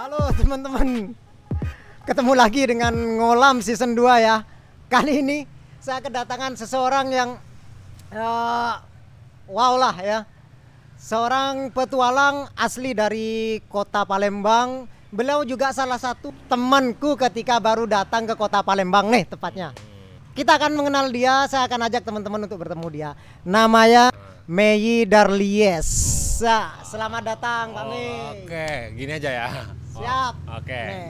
Halo teman-teman. Ketemu lagi dengan Ngolam season 2 ya. Kali ini saya kedatangan seseorang yang eh, Wow lah ya Seorang petualang asli dari kota Palembang Beliau juga salah satu temanku ketika baru datang ke kota Palembang nih tepatnya Kita akan mengenal dia, saya akan ajak teman-teman untuk bertemu dia Namanya Meyi Darlies Selamat datang Pak Mei Oke, gini aja ya. Siap. Oh, Oke. Nih.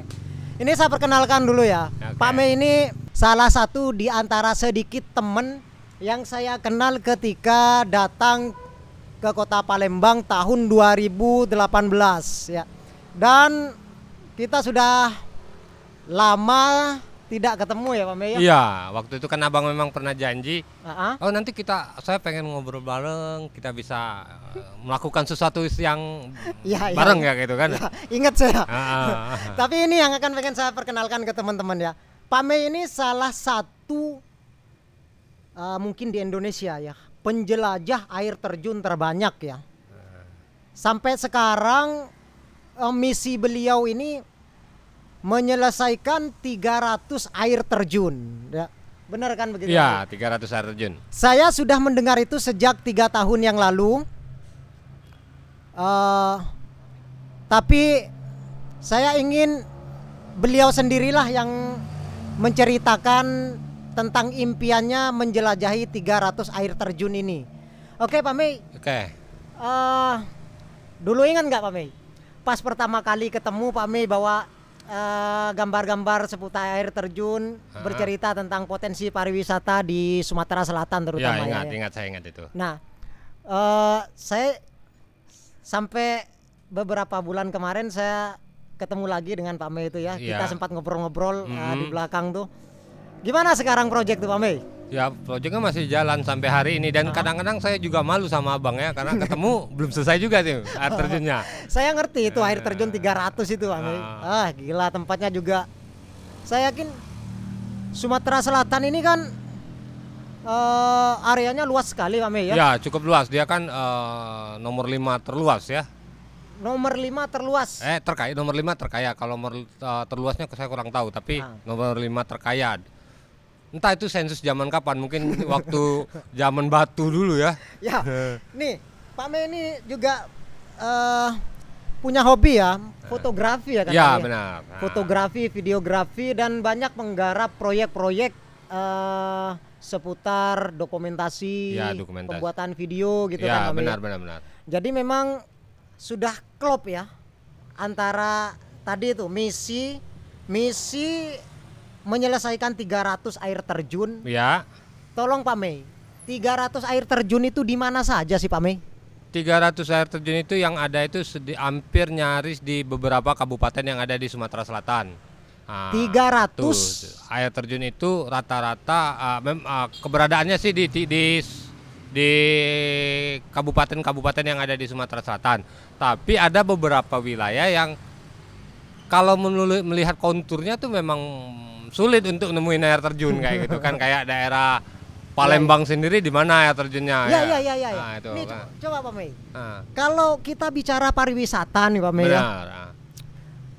Ini saya perkenalkan dulu ya. Oke. Pak Mei ini salah satu di antara sedikit teman yang saya kenal ketika datang ke kota Palembang tahun 2018 ya. Dan kita sudah lama tidak ketemu ya Pak Mei ya. Iya, waktu itu kan abang memang pernah janji. Ah. Oh nanti kita, saya pengen ngobrol bareng, kita bisa eh, melakukan sesuatu yang iya, bareng iya. ya gitu kan. Ya, ingat saya. Ah. Tapi ini yang akan pengen saya perkenalkan ke teman-teman ya. Pak Mei ini salah satu uh, mungkin di Indonesia ya penjelajah air terjun terbanyak ya. Sampai sekarang uh, misi beliau ini menyelesaikan 300 air terjun. Ya. Benar kan begitu? Iya, 300 air terjun. Saya sudah mendengar itu sejak tiga tahun yang lalu. Eh, tapi saya ingin beliau sendirilah yang menceritakan tentang impiannya menjelajahi 300 air terjun ini. Oke Pak Mei, Oke. eh, dulu ingat nggak Pak Mei? Pas pertama kali ketemu Pak Mei bawa eh, gambar-gambar seputar air terjun, Ah. bercerita tentang potensi pariwisata di Sumatera Selatan Ya, terutama ingat, ya. ingat saya ingat itu. Nah, eh saya sampai beberapa bulan kemarin saya ketemu lagi dengan Pak Mei itu ya. Kita Iya. sempat ngobrol-ngobrol eh, di Mhm. belakang tuh. Gimana sekarang proyek tuh Pak Mei? Ya, proyeknya masih jalan sampai hari ini dan kadang-kadang saya juga malu sama abang ya karena ketemu belum selesai juga tuh air terjunnya. Saya ngerti itu air terjun 300 itu Mei. Ah, Ah. gila tempatnya juga. Saya yakin Sumatera Selatan ini kan eh, areanya luas sekali Pak Mei ya. Ya, cukup luas. Dia kan eh, nomor 5 terluas ya. Nomor 5 terluas. Eh terkaya nomor 5 terkaya. Kalau nomor eh, terluasnya saya kurang tahu, tapi Ah. nomor 5 terkaya. Entah itu sensus zaman kapan, mungkin waktu zaman batu dulu ya. Ya, nih Pak Mei ini juga eh, punya hobi ya, fotografi ya Ya, katanya. benar. Nah, Fotografi, videografi dan banyak menggarap proyek-proyek eh, seputar dokumentasi, Ya, dokumentasi. pembuatan video gitu kan. ya, Pak Mei, benar ya. benar benar. Jadi memang sudah klop ya antara tadi itu misi misi menyelesaikan 300 air terjun. Ya. Tolong Pak Mei, 300 air terjun itu di mana saja sih Pak Mei? 300 air terjun itu yang ada itu sedi, hampir nyaris di beberapa kabupaten yang ada di Sumatera Selatan. Nah, 300. tuh, air terjun itu rata-rata mem- ah, keberadaannya sih di di di, di kabupaten-kabupaten yang ada di Sumatera Selatan. Tapi ada beberapa wilayah yang kalau melihat konturnya tuh memang sulit untuk nemuin air terjun kayak gitu kan kayak daerah Palembang sendiri di mana air terjunnya Ya ya ya ya. ya. Nah, itu Nih, kan. coba, Pak Mei. Nah, Kalau kita bicara pariwisata nih Pak Mei ya, benar. ah.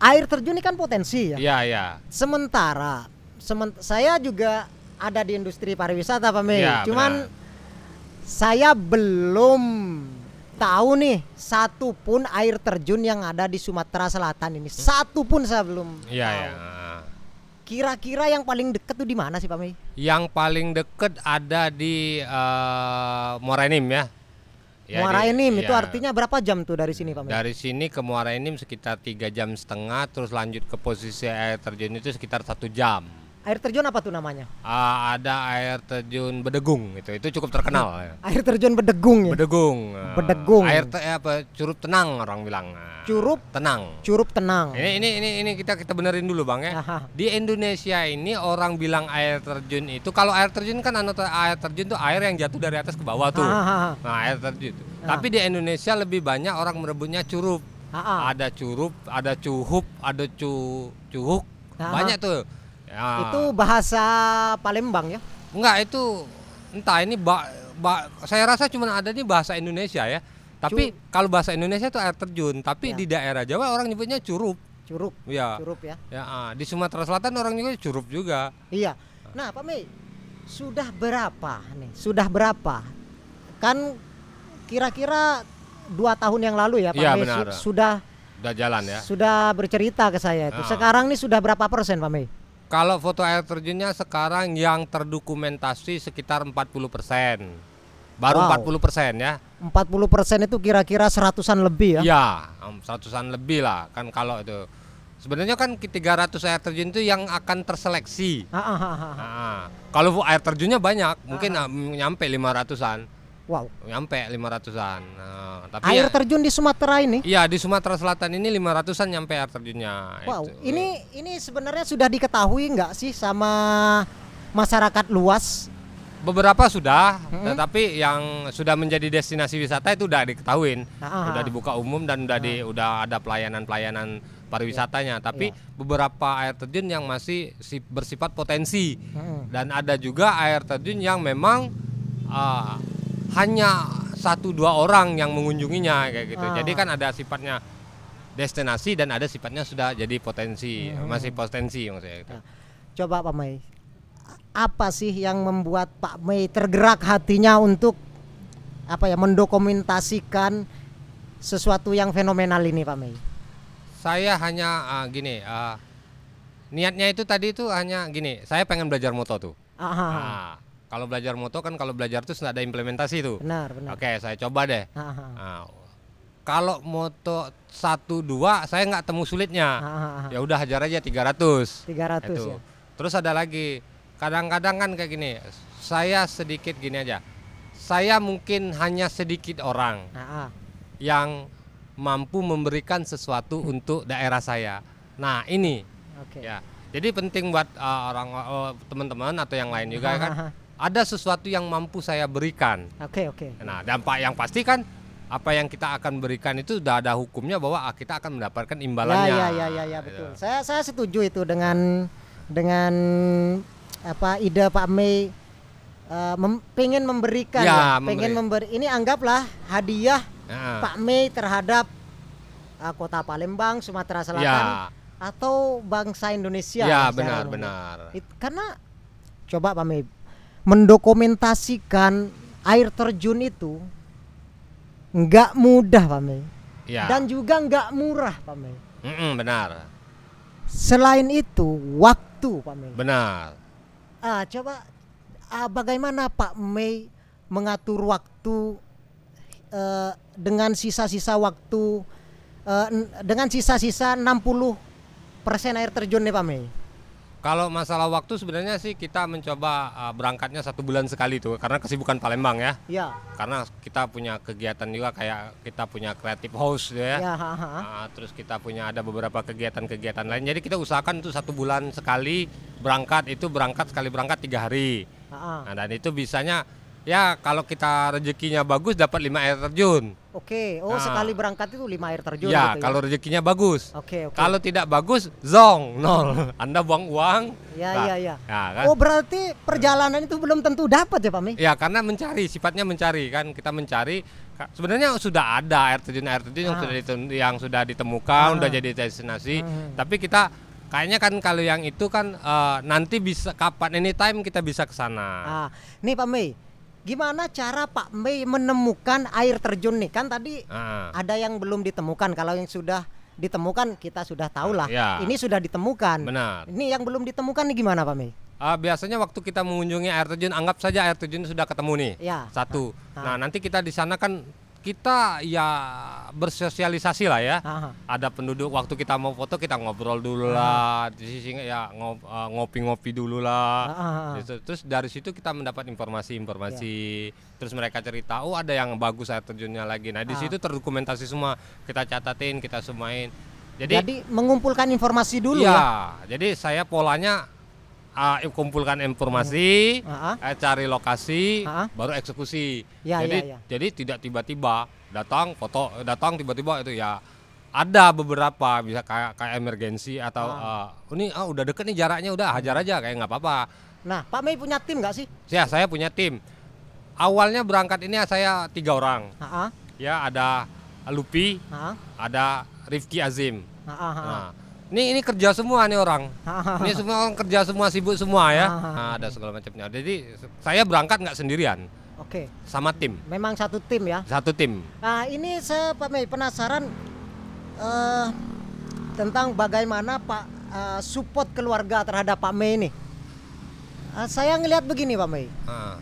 air terjun ini kan potensi ya. Iya, iya. Sementara semen- saya juga ada di industri pariwisata Pak Mei. Iya, Cuman benar. saya belum tahu nih satu pun air terjun yang ada di Sumatera Selatan ini. Satu pun saya belum Iya, tahu. Kira-kira yang paling deket tuh di mana sih Pak Mei? Yang paling deket ada di eh, Muara Enim ya. Ya, Muara di- Enim itu ya. artinya berapa jam tuh dari sini Pak Mei? dari sini ke Muara Enim sekitar tiga jam setengah, terus lanjut ke posisi air terjun itu sekitar satu jam. Air terjun apa tuh namanya? Ah, ada air terjun Bedegung itu, itu cukup terkenal. ya. Air terjun Bedegung ya. Bedegung. Bedegung. Air te- apa curup tenang orang bilang. Ah, Curup? tenang. Curup tenang. Ini ini ini ini kita kita benerin dulu bang ya. Aha. Di Indonesia ini orang bilang air terjun itu kalau air terjun kan anu air terjun tuh air yang jatuh dari atas ke bawah tuh. Hahaha. Nah air terjun. itu. Ah. Tapi di Indonesia lebih banyak orang merebutnya curup. Ah, ah. ada curup, ada cuhup, ada cu cuhuk, Ah. banyak tuh. Ya. Itu bahasa Palembang ya? enggak itu entah ini ba, ba- saya rasa cuma ada di bahasa Indonesia ya. Tapi kalau bahasa Indonesia itu air terjun, tapi Ya. di daerah Jawa orang nyebutnya curup. Curug, Ya. curup ya. Ya, ah. di Sumatera Selatan orang juga curup juga. Iya. Nah, Pak Mei, sudah berapa nih? Sudah berapa? Kan kira-kira dua tahun yang lalu ya, Pak Iya, Mei benar. su- sudah Udah jalan ya. sudah bercerita ke saya itu. Ah. Sekarang nih sudah berapa persen, Pak Mei? Kalau foto air terjunnya sekarang yang terdokumentasi sekitar 40%. Baru Wow. 40% ya. 40 persen itu kira-kira seratusan lebih ya? Ya, seratusan lebih lah kan kalau itu. Sebenarnya kan ki- 300 air terjun itu yang akan terseleksi. Ah, ah, ah, ah, ah. Nah, kalau air terjunnya banyak, mungkin em, nyampe 500-an. Wow. Nyampe 500-an. Nah, tapi Air ya- terjun di Sumatera ini. Iya, di Sumatera Selatan ini 500-an nyampe air terjunnya. Wow, Itu. ini ini sebenarnya sudah diketahui nggak sih sama masyarakat luas? Beberapa sudah, Mm-mm. tetapi yang sudah menjadi destinasi wisata itu udah diketahuin, Ah, ah, udah ah. dibuka umum dan udah di udah ada pelayanan-pelayanan pariwisatanya. Tapi Iya. beberapa air terjun yang masih si- bersifat potensi Mm-mm. dan ada juga air terjun yang memang ah, hanya satu dua orang yang mengunjunginya kayak gitu. Ah. Jadi kan ada sifatnya destinasi dan ada sifatnya sudah jadi potensi, Hmm. masih potensi maksudnya. Gitu. Ya. Coba Pak Mei, apa sih yang membuat Pak Mei tergerak hatinya untuk apa ya mendokumentasikan sesuatu yang fenomenal ini Pak Mei? Saya hanya ah, gini, ah, niatnya itu tadi itu hanya gini, saya pengen belajar moto tuh. Ah, ah, ah. Nah, kalau belajar moto kan kalau belajar tuh sudah ada implementasi tuh. benar benar. Oke, saya coba deh. Ah, ah, ah. Nah, kalau moto satu dua saya nggak temu sulitnya. Ya udah hajar aja 300. 300 Itu. ya. Terus ada lagi, kadang-kadang kan kayak gini, saya sedikit gini aja. Saya mungkin hanya sedikit orang Ah, ah. yang mampu memberikan sesuatu untuk daerah saya. Nah, ini Oke. ya. Jadi penting buat uh, orang uh, teman-teman atau yang lain juga kan. Ada sesuatu yang mampu saya berikan. Oke oke. Nah, dampak yang pasti kan apa yang kita akan berikan itu sudah ada hukumnya bahwa ah, kita akan mendapatkan Ya imbalannya. ya ya ya ya betul. Saya saya setuju itu dengan dengan apa ide Pak Mei eh, mem- pengen memberikan Ya, ya, pengen memberi. memberi ini anggaplah hadiah Nah, Pak Mei terhadap uh, kota Palembang, Sumatera Selatan ya, atau bangsa Indonesia. ya secara benar umum. benar. It- karena coba Pak Mei mendokumentasikan air terjun itu nggak mudah Pak Mei Ya. dan juga nggak murah Pak Mei. Mm-mm, benar. Selain itu waktu Pak Mei. Benar. Ah, coba ah, bagaimana Pak Mei mengatur waktu eh, dengan sisa-sisa waktu eh, dengan sisa-sisa 60 persen air terjun nih Pak Mei. Kalau masalah waktu sebenarnya sih kita mencoba uh, berangkatnya satu bulan sekali tuh karena kesibukan Palembang ya. Ya, Karena kita punya kegiatan juga kayak kita punya creative house gitu ya. ya, ha, ha. Ah, terus kita punya ada beberapa kegiatan-kegiatan lain. Jadi kita usahakan tuh satu bulan sekali berangkat itu berangkat sekali berangkat tiga hari. Ha, ha. Nah dan itu bisanya ya kalau kita rezekinya bagus dapat lima air terjun. Oke, oh Nah. sekali berangkat itu lima air terjun ya gitu kalau rezekinya bagus. Oke, oke. Kalau tidak bagus zong nol. Anda buang uang. Ya, Nah, ya, ya. ya kan? Oh, berarti perjalanan itu belum tentu dapat ya Pak Mei? Ya karena mencari sifatnya mencari kan kita mencari sebenarnya sudah ada air terjun air terjun yang Ah. sudah ditem- yang sudah ditemukan Ah. udah jadi destinasi Hmm. tapi kita kayaknya kan kalau yang itu kan eh, nanti bisa kapan anytime kita bisa ke sana. Ah, nih Pak Mei, gimana cara Pak Mei menemukan air terjun nih? Kan tadi Ah. ada yang belum ditemukan. Kalau yang sudah ditemukan kita sudah tahu lah. Ya. Ini sudah ditemukan. Benar. Ini yang belum ditemukan nih gimana Pak Mei? Ah, biasanya waktu kita mengunjungi air terjun anggap saja air terjun sudah ketemu nih. Ya. Satu. Ah. Nah, nanti kita di sana kan kita ya bersosialisasi lah ya. Aha. ada penduduk waktu kita mau foto kita ngobrol dulu lah di sisi ya eh, ngopi-ngopi dulu lah Ah, ah, ah. Gitu. terus dari situ kita mendapat informasi-informasi terus mereka cerita oh ada yang bagus air terjunnya lagi nah di situ terdokumentasi semua kita catatin kita semain jadi, Jadi, mengumpulkan informasi dulu ya ya. jadi saya polanya ah, kumpulkan informasi Ah, ah. eh, cari lokasi Ah. baru eksekusi Ya, jadi ya, ya. jadi tidak tiba-tiba datang foto datang tiba-tiba itu ya ada beberapa bisa kayak kayak emergensi atau eh, ini ah udah deket nih jaraknya udah hajar aja kayak nggak apa-apa. Nah, Pak Mei punya tim nggak sih? Ya saya punya tim. Awalnya berangkat ini saya tiga orang. Ha-ha, Ya ada Lupi, ha-ha, ada Rifki Azim. ha-ha, ha-ha. Nah, ini ini kerja semua nih orang. Ini semua orang kerja semua sibuk semua ya. Ah. Nah, ada segala macamnya. Jadi saya berangkat nggak sendirian, Oke, sama tim, memang satu tim ya. satu tim. Nah, ini saya Pak Mei penasaran eh, tentang bagaimana Pak eh, support keluarga terhadap Pak Mei ini. Eh, saya ngelihat begini Pak Mei, Ah,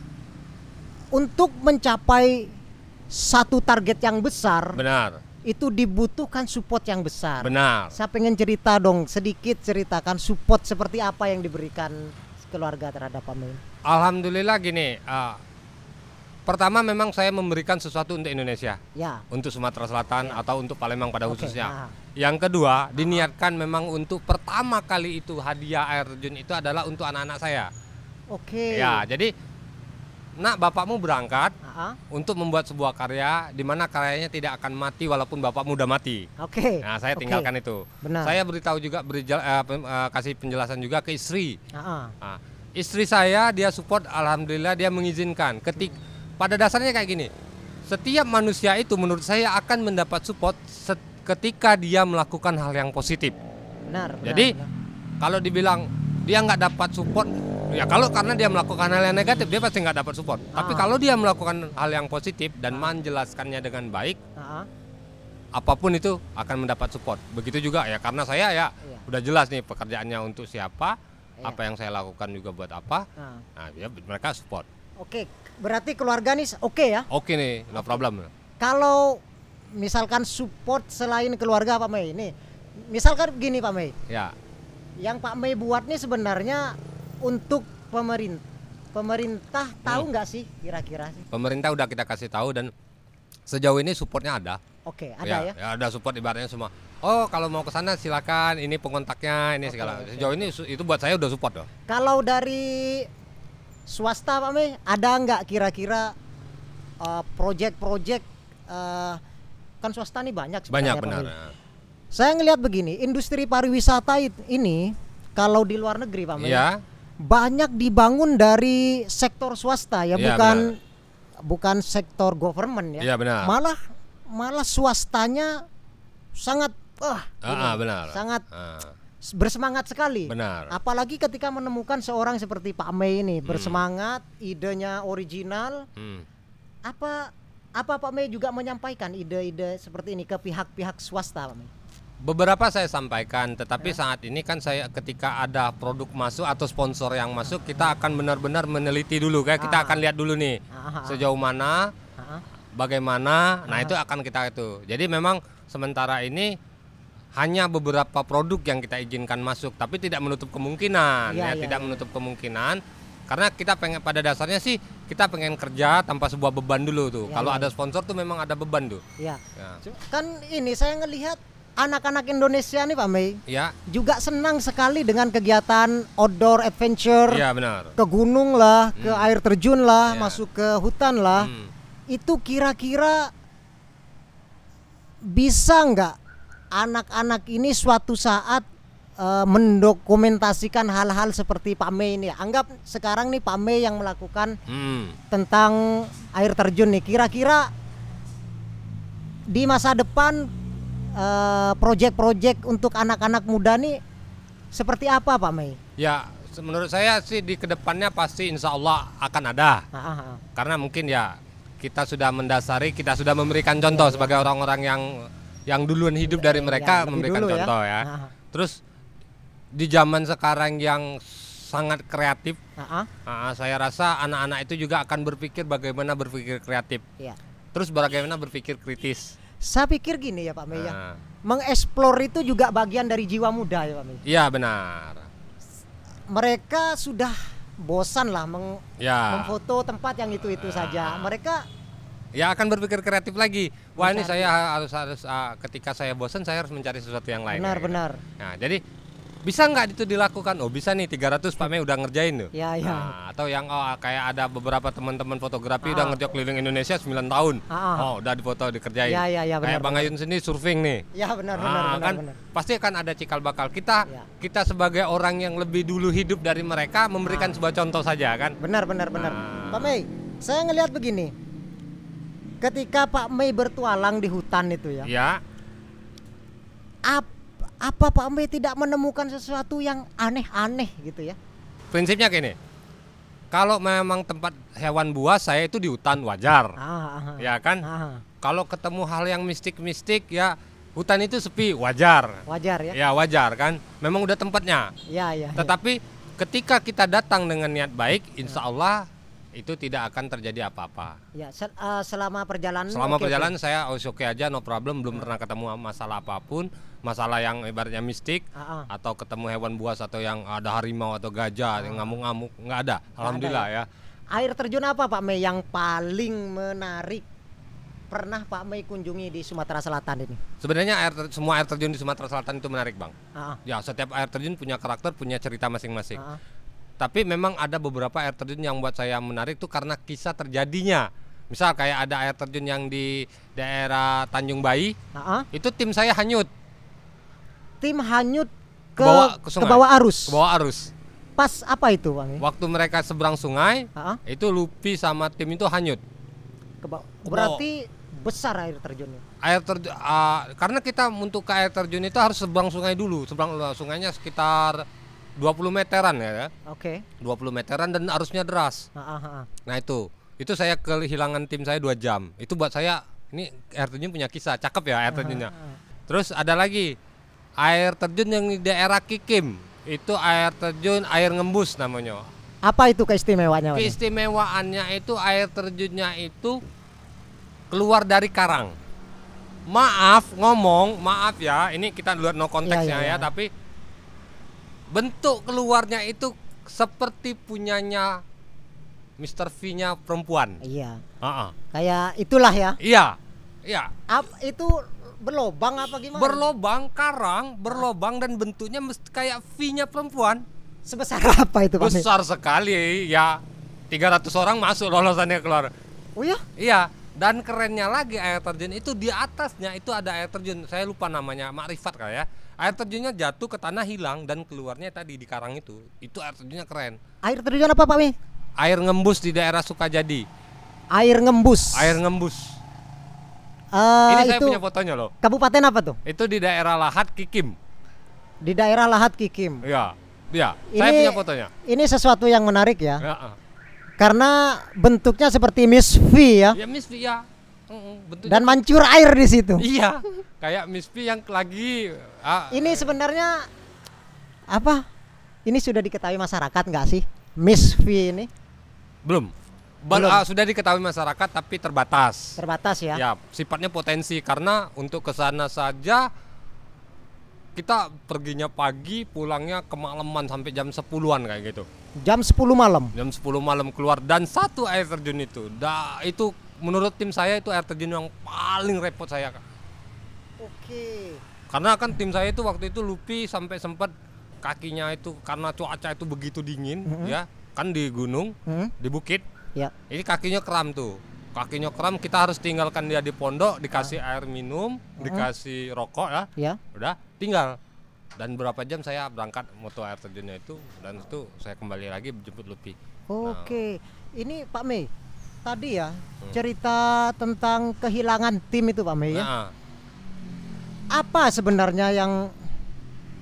untuk mencapai satu target yang besar benar, itu dibutuhkan support yang besar. benar. Saya pengen cerita dong sedikit ceritakan support seperti apa yang diberikan keluarga terhadap Pak Mei. Alhamdulillah gini. ah, pertama memang saya memberikan sesuatu untuk Indonesia, Ya. untuk Sumatera Selatan atau untuk Palembang pada Oke, khususnya. ah. Yang kedua, diniatkan memang untuk pertama kali itu hadiah air terjun itu adalah untuk anak-anak saya. Oke. Ya, jadi nak bapakmu berangkat Ah, ah. untuk membuat sebuah karya di mana karyanya tidak akan mati walaupun bapakmu udah mati. Oke. Nah, saya tinggalkan itu. Benar. Saya beritahu juga beri eh, pem- eh, kasih penjelasan juga ke istri. Ah, ah. Nah, istri saya dia support alhamdulillah dia mengizinkan. Ketik pada dasarnya kayak gini. Setiap manusia itu menurut saya akan mendapat support ketika dia melakukan hal yang positif. Benar. benar, Jadi benar. kalau dibilang dia nggak dapat support, ya kalau karena dia melakukan hal yang negatif dia pasti nggak dapat support. Tapi Ah. kalau dia melakukan hal yang positif dan menjelaskannya dengan baik, Ah, ah. apa pun itu akan mendapat support. Begitu juga ya karena saya ya Iya. udah jelas nih pekerjaannya untuk siapa, Iya. apa yang saya lakukan juga buat apa. Ah. Nah, dia mereka support. Oke, berarti keluarga nih oke ya. Oke nih, no problem. Kalau misalkan support selain keluarga Pak Mei ini, misalkan gini Pak Mei, Ya, yang Pak Mei buat nih sebenarnya untuk pemerintah. Pemerintah tahu Hmm. nggak sih kira-kira sih? pemerintah udah kita kasih tahu dan sejauh ini supportnya ada. Oke, ada ya. ada support ibaratnya semua. Oh, kalau mau ke sana silakan, ini pengontaknya, ini Oke, segala. oke. Sejauh ini itu buat saya udah support loh. Kalau dari swasta Pak Mei, ada nggak kira-kira uh, project-project uh, kan swasta nih banyak Banyak sebenarnya, Pak benar. Saya ngelihat begini, industri pariwisata ini kalau di luar negeri Pak Mei, Iya, banyak dibangun dari sektor swasta ya, Iya, bukan bukan sektor government ya. iya benar. Malah malah swastanya sangat wah, Ah, ini, ah, benar. sangat Ah, bersemangat sekali. benar. Apalagi ketika menemukan seorang seperti Pak Mei ini bersemangat, idenya original, Hmm. apa apa Pak Mei juga menyampaikan ide-ide seperti ini ke pihak-pihak swasta Pak Mei. Beberapa saya sampaikan, Ya. tetapi saat ini kan saya ketika ada produk masuk atau sponsor yang masuk, kita akan benar-benar meneliti dulu, kayak kita Ah. akan lihat dulu nih Ah, ah, sejauh mana, ah, bagaimana. Nah Ah. itu akan kita itu. Jadi memang sementara ini hanya beberapa produk yang kita izinkan masuk, tapi tidak menutup kemungkinan, Iya, ya, iya, tidak iya. menutup kemungkinan. Karena kita pengen pada dasarnya sih kita pengen kerja tanpa sebuah beban dulu tuh. Iya, Kalau iya, ada sponsor tuh memang ada beban tuh. Ya. Ya. Kan ini saya ngelihat anak-anak Indonesia nih Pak Mei Ya, juga senang sekali dengan kegiatan outdoor adventure, iya benar. ke gunung lah, ke Hmm. air terjun lah, Iya. masuk ke hutan lah. Hmm. Itu kira-kira bisa nggak anak-anak ini suatu saat eh, mendokumentasikan hal-hal seperti Pak Mei ini? Anggap sekarang nih Pak Mei yang melakukan Hmm. tentang air terjun nih. Kira-kira di masa depan eh, proyek-proyek untuk anak-anak muda nih seperti apa Pak Mei? Ya, menurut saya sih di ke depannya pasti insya Allah akan ada. Ah, ah, ah. Karena mungkin ya kita sudah mendasari, kita sudah memberikan contoh sebagai orang-orang yang yang duluan hidup dari mereka Ya, memberikan dulu ya. contoh ya. Ah. Terus di zaman sekarang yang sangat kreatif, saya rasa anak-anak itu juga akan berpikir bagaimana berpikir kreatif. Iya. Terus bagaimana berpikir kritis. Saya pikir gini ya Pak Mei ya. Nah, Mengeksplor itu juga bagian dari jiwa muda ya Pak Mei. Iya benar. Mereka sudah bosan lah meng- Ya. memfoto tempat yang itu-itu saja. Mereka Ya akan berpikir kreatif lagi. Wah ini Mencari. saya harus harus ah, ketika saya bosan saya harus mencari sesuatu yang lain. kayak gitu. benar-benar Nah jadi bisa nggak itu dilakukan? Oh bisa nih 300 Pak Mei udah ngerjain tuh. Ya, ya. Nah, atau yang oh kayak ada beberapa teman-teman fotografi udah Ah. ngerjain keliling Indonesia 9 tahun. Ah, ah. Oh udah difoto dikerjain. Ya, ya, ya, kayak benar, Bang Ayun sendiri surfing nih. Ya benar benar Ah, benar kan benar. pasti akan ada cikal bakal kita Ya. kita sebagai orang yang lebih dulu hidup dari mereka memberikan sebuah contoh saja kan Benar benar benar. Ah. Pak Mei, saya ngelihat begini. Ketika Pak Mei bertualang di hutan itu ya, ya apa Pak Mei tidak menemukan sesuatu yang aneh-aneh gitu ya? prinsipnya gini kalau memang tempat hewan buas saya itu di hutan wajar Ah, ah, ah. ya kan Ah, kalau ketemu hal yang mistik-mistik ya hutan itu sepi wajar wajar ya? ya wajar kan memang udah tempatnya Ya ya. ya. tetapi ketika kita datang dengan niat baik insya Allah itu tidak akan terjadi apa-apa Ya, sel- eh, selama perjalanan Selama oke. perjalanan saya oke oke aja no problem belum pernah ketemu masalah apa pun masalah yang ibaratnya mistik Ah, ah. atau ketemu hewan buas atau yang ada harimau atau gajah yang ngamuk-ngamuk nggak ada alhamdulillah ya Air terjun apa Pak Mei yang paling menarik pernah Pak Mei kunjungi di Sumatera Selatan ini? sebenarnya air ter- semua air terjun di Sumatera Selatan itu menarik bang Ah, ah. ya setiap air terjun punya karakter punya cerita masing-masing Ah, ah. Tapi memang ada beberapa air terjun yang buat saya menarik tuh karena kisah terjadinya misal kayak ada air terjun yang di daerah Tanjung Bayi Ah, ah. itu tim saya hanyut Tim hanyut ke Ke bawah- ke bawah arus. ke bawah arus Pas apa itu Mei? waktu mereka seberang sungai Ah, ah. itu Lupi sama tim itu hanyut Ke bawah. Ke Berarti besar air terjunnya. air terjun karena kita untuk ke air terjun itu harus seberang sungai dulu seberang uh, sungainya sekitar 20 meteran ya Oke. 20 meteran dan arusnya deras Ah, ah, ah. nah itu itu saya kehilangan tim saya dua jam itu buat saya ini air terjun punya kisah cakep ya air terjunnya terus ada lagi air terjun yang di daerah Kikim itu air terjun air ngembus namanya Apa itu keistimewaannya? Keistimewaannya itu air terjunnya itu keluar dari karang. Maaf ngomong, maaf ya, ini kita lihat no konteksnya Iya, iya, ya, iya. tapi bentuk keluarnya itu seperti punyanya Mr. V-nya perempuan. Iya. Ah. Kayak itulah ya. Iya, iya. Ap- itu berlobang apa gimana? Berlobang karang, berlobang dan bentuknya mesti kayak V-nya perempuan. Sebesar apa itu Pak? Besar sekali, ya. 300 orang masuk lolosannya keluar. Oh ya? Iya, dan kerennya lagi air terjun itu di atasnya itu ada air terjun. Saya lupa namanya, Makrifat kali ya. Air terjunnya jatuh ke tanah hilang dan keluarnya tadi di karang itu. Itu air terjunnya keren. Air terjun apa Pak Mei? Air ngembus di daerah Sukajadi. Air ngembus. Air ngembus. Eh, Ini saya punya fotonya loh. kabupaten apa tuh? Itu di daerah Lahat Kikim. Di daerah Lahat Kikim. Iya. Iya, saya punya fotonya. Ini sesuatu yang menarik ya. Ya. Karena bentuknya seperti Miss V ya. ya Miss V ya. Bentuknya Dan mancur air di situ. iya, kayak Miss V yang lagi ah, Ini sebenarnya apa? Ini sudah diketahui masyarakat nggak sih? Miss V ini belum. Bal- Belum. ah, sudah diketahui masyarakat tapi terbatas. terbatas ya. Ya, sifatnya potensi karena untuk ke sana saja kita perginya pagi, pulangnya kemalaman sampai jam 10-an kayak gitu. Jam 10 malam. Jam 10 malam keluar dan satu air terjun itu. Da, itu menurut tim saya itu air terjun yang paling repot saya. Kak. Oke. Karena kan tim saya itu waktu itu Lupi sampai sempat kakinya itu karena cuaca itu begitu dingin ya, kan di gunung, Hmm? di bukit. Ya. Ini kakinya kram tuh. Kakinya kram, kita harus tinggalkan dia di pondok, dikasih air minum, dikasih rokok ya. Ya. Udah, tinggal. Dan berapa jam saya berangkat moto air terjunnya itu dan itu saya kembali lagi jemput Lupi. Oke. Ini Pak Mei. Tadi ya Hmm. cerita tentang kehilangan tim itu Pak Mei ya. Nah, Apa sebenarnya yang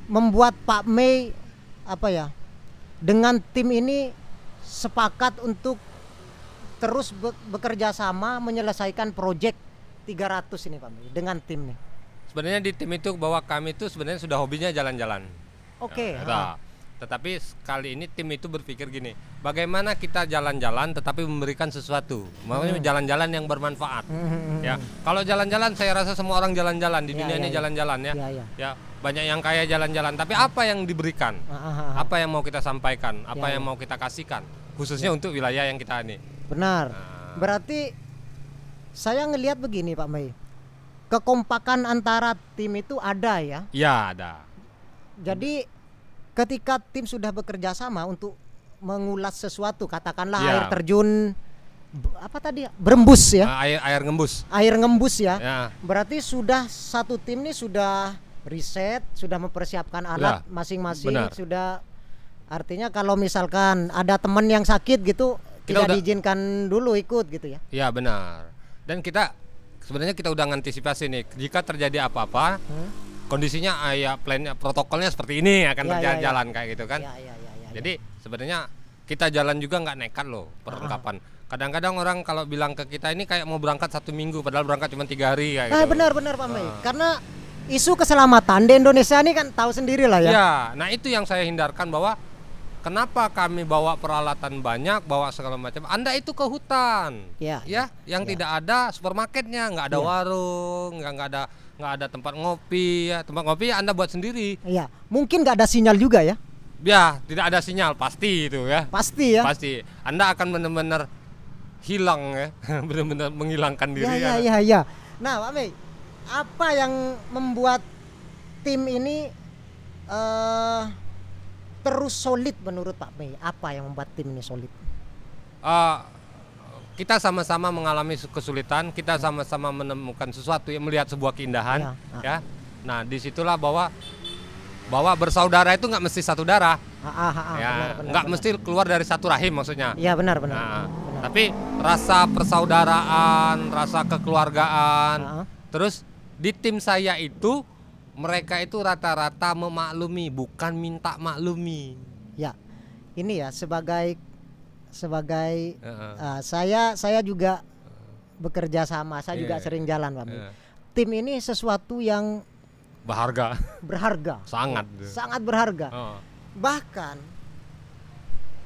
membuat Pak Mei apa ya dengan tim ini sepakat untuk terus be- bekerja sama menyelesaikan proyek 300 ini Pak Mei dengan tim nih. sebenarnya di tim itu bahwa kami itu sebenarnya sudah hobinya jalan-jalan. Oke. Ya, ha. nah, Tetapi kali ini tim itu berpikir gini, bagaimana kita jalan-jalan tetapi memberikan sesuatu, makanya jalan-jalan yang bermanfaat. Hmm, Ya, kalau jalan-jalan saya rasa semua orang jalan-jalan di Ya, dunia ya, ini ya. jalan-jalan ya. Ya, ya. Ya, banyak yang kaya jalan-jalan, tapi apa yang diberikan? Ah, ah, ah. Apa yang mau kita sampaikan? Apa Ya, yang ya. mau kita kasihkan? Khususnya untuk wilayah yang kita ini. Benar. Nah. Berarti saya ngelihat begini Pak Mei. Kekompakan antara tim itu ada ya. Ya, ada. Jadi ketika tim sudah bekerja sama untuk mengulas sesuatu, katakanlah Ya. air terjun apa tadi? berembus ya. Nah, air air ngembus. Air ngembus ya. Ya. Berarti sudah satu tim nih sudah riset, sudah mempersiapkan alat masing-masing, Benar. sudah artinya kalau misalkan ada teman yang sakit gitu Kita tidak udah- diizinkan dulu ikut gitu ya. Ya benar. Dan kita sebenarnya kita udah ngantisipasi nih jika terjadi apa-apa Hmm? Kondisinya ah, ya plannya protokolnya seperti ini akan Ya, terjadi ya, ya. jalan kayak gitu kan. Ya, ya, ya, ya, ya. Jadi sebenarnya kita jalan juga nggak nekat loh perlengkapan. Kadang-kadang orang kalau bilang ke kita ini kayak mau berangkat satu minggu padahal berangkat cuma tiga hari kayak Ah, gitu. benar benar Pak Mei. Ah. Karena isu keselamatan di Indonesia ini kan tahu sendiri lah ya. Ya, nah itu yang saya hindarkan bahwa kenapa kami bawa peralatan banyak, bawa segala macam. Anda itu ke hutan, Ya. ya, yang Ya. tidak ada supermarketnya, nggak ada Ya. warung, nggak nggak ada nggak ada tempat ngopi, ya tempat ngopi ya Anda buat sendiri. Iya, mungkin nggak ada sinyal juga ya. Ya, tidak ada sinyal pasti itu ya, Pasti ya. pasti. Anda akan benar-benar hilang ya, benar-benar menghilangkan diri. Ya, ya, ya, ya. Nah, Pak Mei, apa yang membuat tim ini eh terus solid menurut Pak Mei? Apa yang membuat tim ini solid? Eh, kita sama-sama mengalami kesulitan, kita sama-sama menemukan sesuatu yang melihat sebuah keindahan, Ya, ah. ya. Nah, di situlah bahwa bahwa bersaudara itu nggak mesti satu darah, Ah, ah, ah, ya, nggak mesti keluar dari satu rahim maksudnya. Iya benar benar. Nah, benar. tapi rasa persaudaraan, rasa kekeluargaan, ah. terus di tim saya itu mereka itu rata-rata memaklumi, bukan minta maklumi. Ya, ini ya sebagai sebagai Heeh. ah, saya saya juga bekerja sama, saya juga Iya. sering jalan Pak. Iya. Tim ini sesuatu yang Berharga, berharga, sangat. sangat berharga. Oh, Bahkan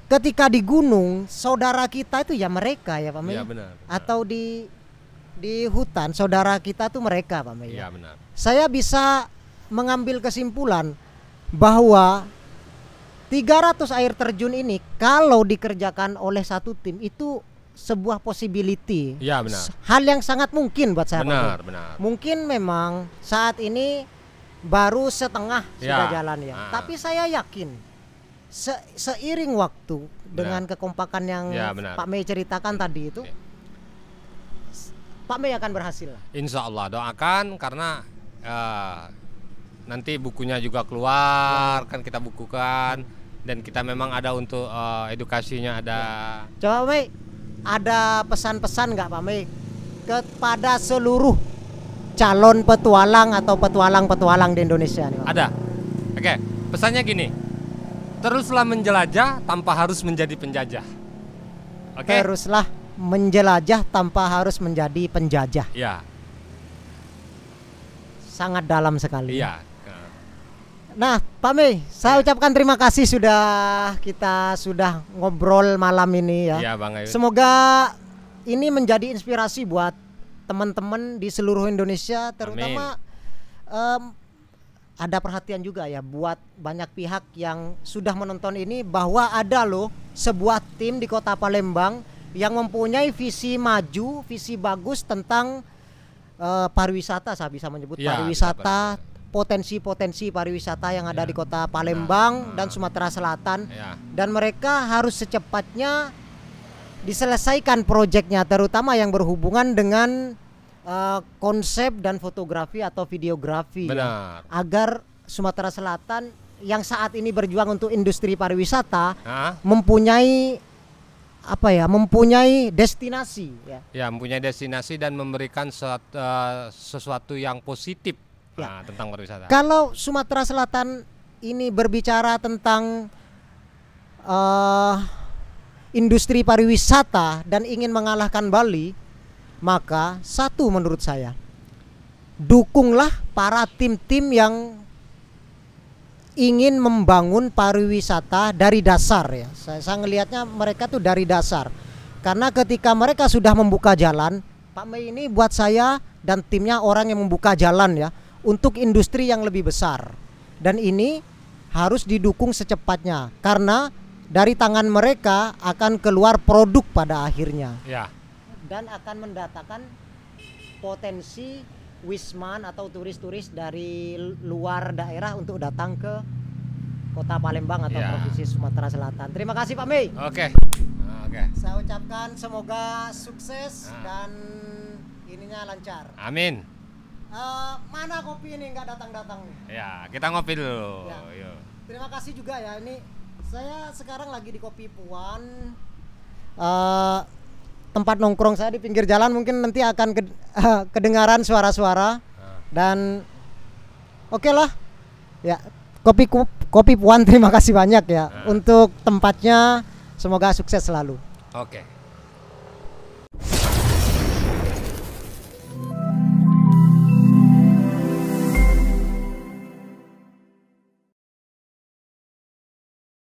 ketika di gunung, saudara kita itu ya mereka ya Pak Mei. Iya benar. Atau di di hutan, saudara kita tuh mereka Pak Mei. Benar. Saya bisa mengambil kesimpulan bahwa 300 air terjun ini kalau dikerjakan oleh satu tim itu sebuah possibility. Iya benar. Hal yang sangat mungkin buat saya. Benar, benar. Mungkin memang saat ini baru setengah sudah Ya. jalan ya. Ah. Tapi saya yakin se- seiring waktu dengan kekompakan yang Ya, benar. Pak Mei ceritakan tadi itu, Ya. Pak Mei akan berhasil. Insya Allah doakan karena eh, nanti bukunya juga keluar kan kita bukukan dan kita memang ada untuk eh, edukasinya ada Coba Pak Mei, ada pesan-pesan nggak Pak Mei kepada seluruh calon petualang atau petualang-petualang di Indonesia nih? Pak? ada. Oke pesannya gini teruslah menjelajah tanpa harus menjadi penjajah. Oke. Teruslah menjelajah tanpa harus menjadi penjajah. Ya, Sangat dalam sekali. iya. Nah, Pak Mei, saya ucapkan terima kasih sudah kita sudah ngobrol malam ini ya. Iya bang Ayu. Semoga ini menjadi inspirasi buat teman-teman di seluruh Indonesia, terutama em, ada perhatian juga ya buat banyak pihak yang sudah menonton ini bahwa ada loh sebuah tim di Kota Palembang yang mempunyai visi maju, visi bagus tentang eh, pariwisata, saya bisa menyebut Iya, pariwisata, potensi-potensi pariwisata yang ada Ya. di Kota Palembang Nah, dan. Sumatera Selatan Ya, dan mereka harus secepatnya diselesaikan proyeknya terutama yang berhubungan dengan eh, konsep dan fotografi atau videografi ya. agar Sumatera Selatan yang saat ini berjuang untuk industri pariwisata Hah? mempunyai apa ya mempunyai destinasi ya Ya mempunyai destinasi dan memberikan suat- eh, sesuatu yang positif Ya. nah, tentang pariwisata. kalau Sumatera Selatan ini berbicara tentang eh, industri pariwisata dan ingin mengalahkan Bali, maka satu menurut saya, dukunglah para tim-tim yang ingin membangun pariwisata dari dasar ya. Saya, saya ngelihatnya mereka tuh dari dasar. Karena ketika mereka sudah membuka jalan, Pak Mei ini buat saya dan timnya orang yang membuka jalan ya untuk industri yang lebih besar. Dan ini harus didukung secepatnya karena dari tangan mereka akan keluar produk pada akhirnya Ya, dan akan mendatangkan potensi wisman atau turis-turis dari luar daerah untuk datang ke Kota Palembang atau Ya. Provinsi Sumatera Selatan. Terima kasih Pak Mei. Oke. Oke. Saya ucapkan semoga sukses Nah. dan ininya lancar. Amin. Eh, mana kopi ini nggak datang-datang nih? Ya, kita ngopi dulu. Ya. Terima kasih juga ya ini saya sekarang lagi di Kopi Puan. Eh, tempat nongkrong saya di pinggir jalan mungkin nanti akan ke- kedengaran suara-suara Nah, dan oke lah ya kopi kopi Puan terima kasih banyak ya Nah. untuk tempatnya semoga sukses selalu. Oke.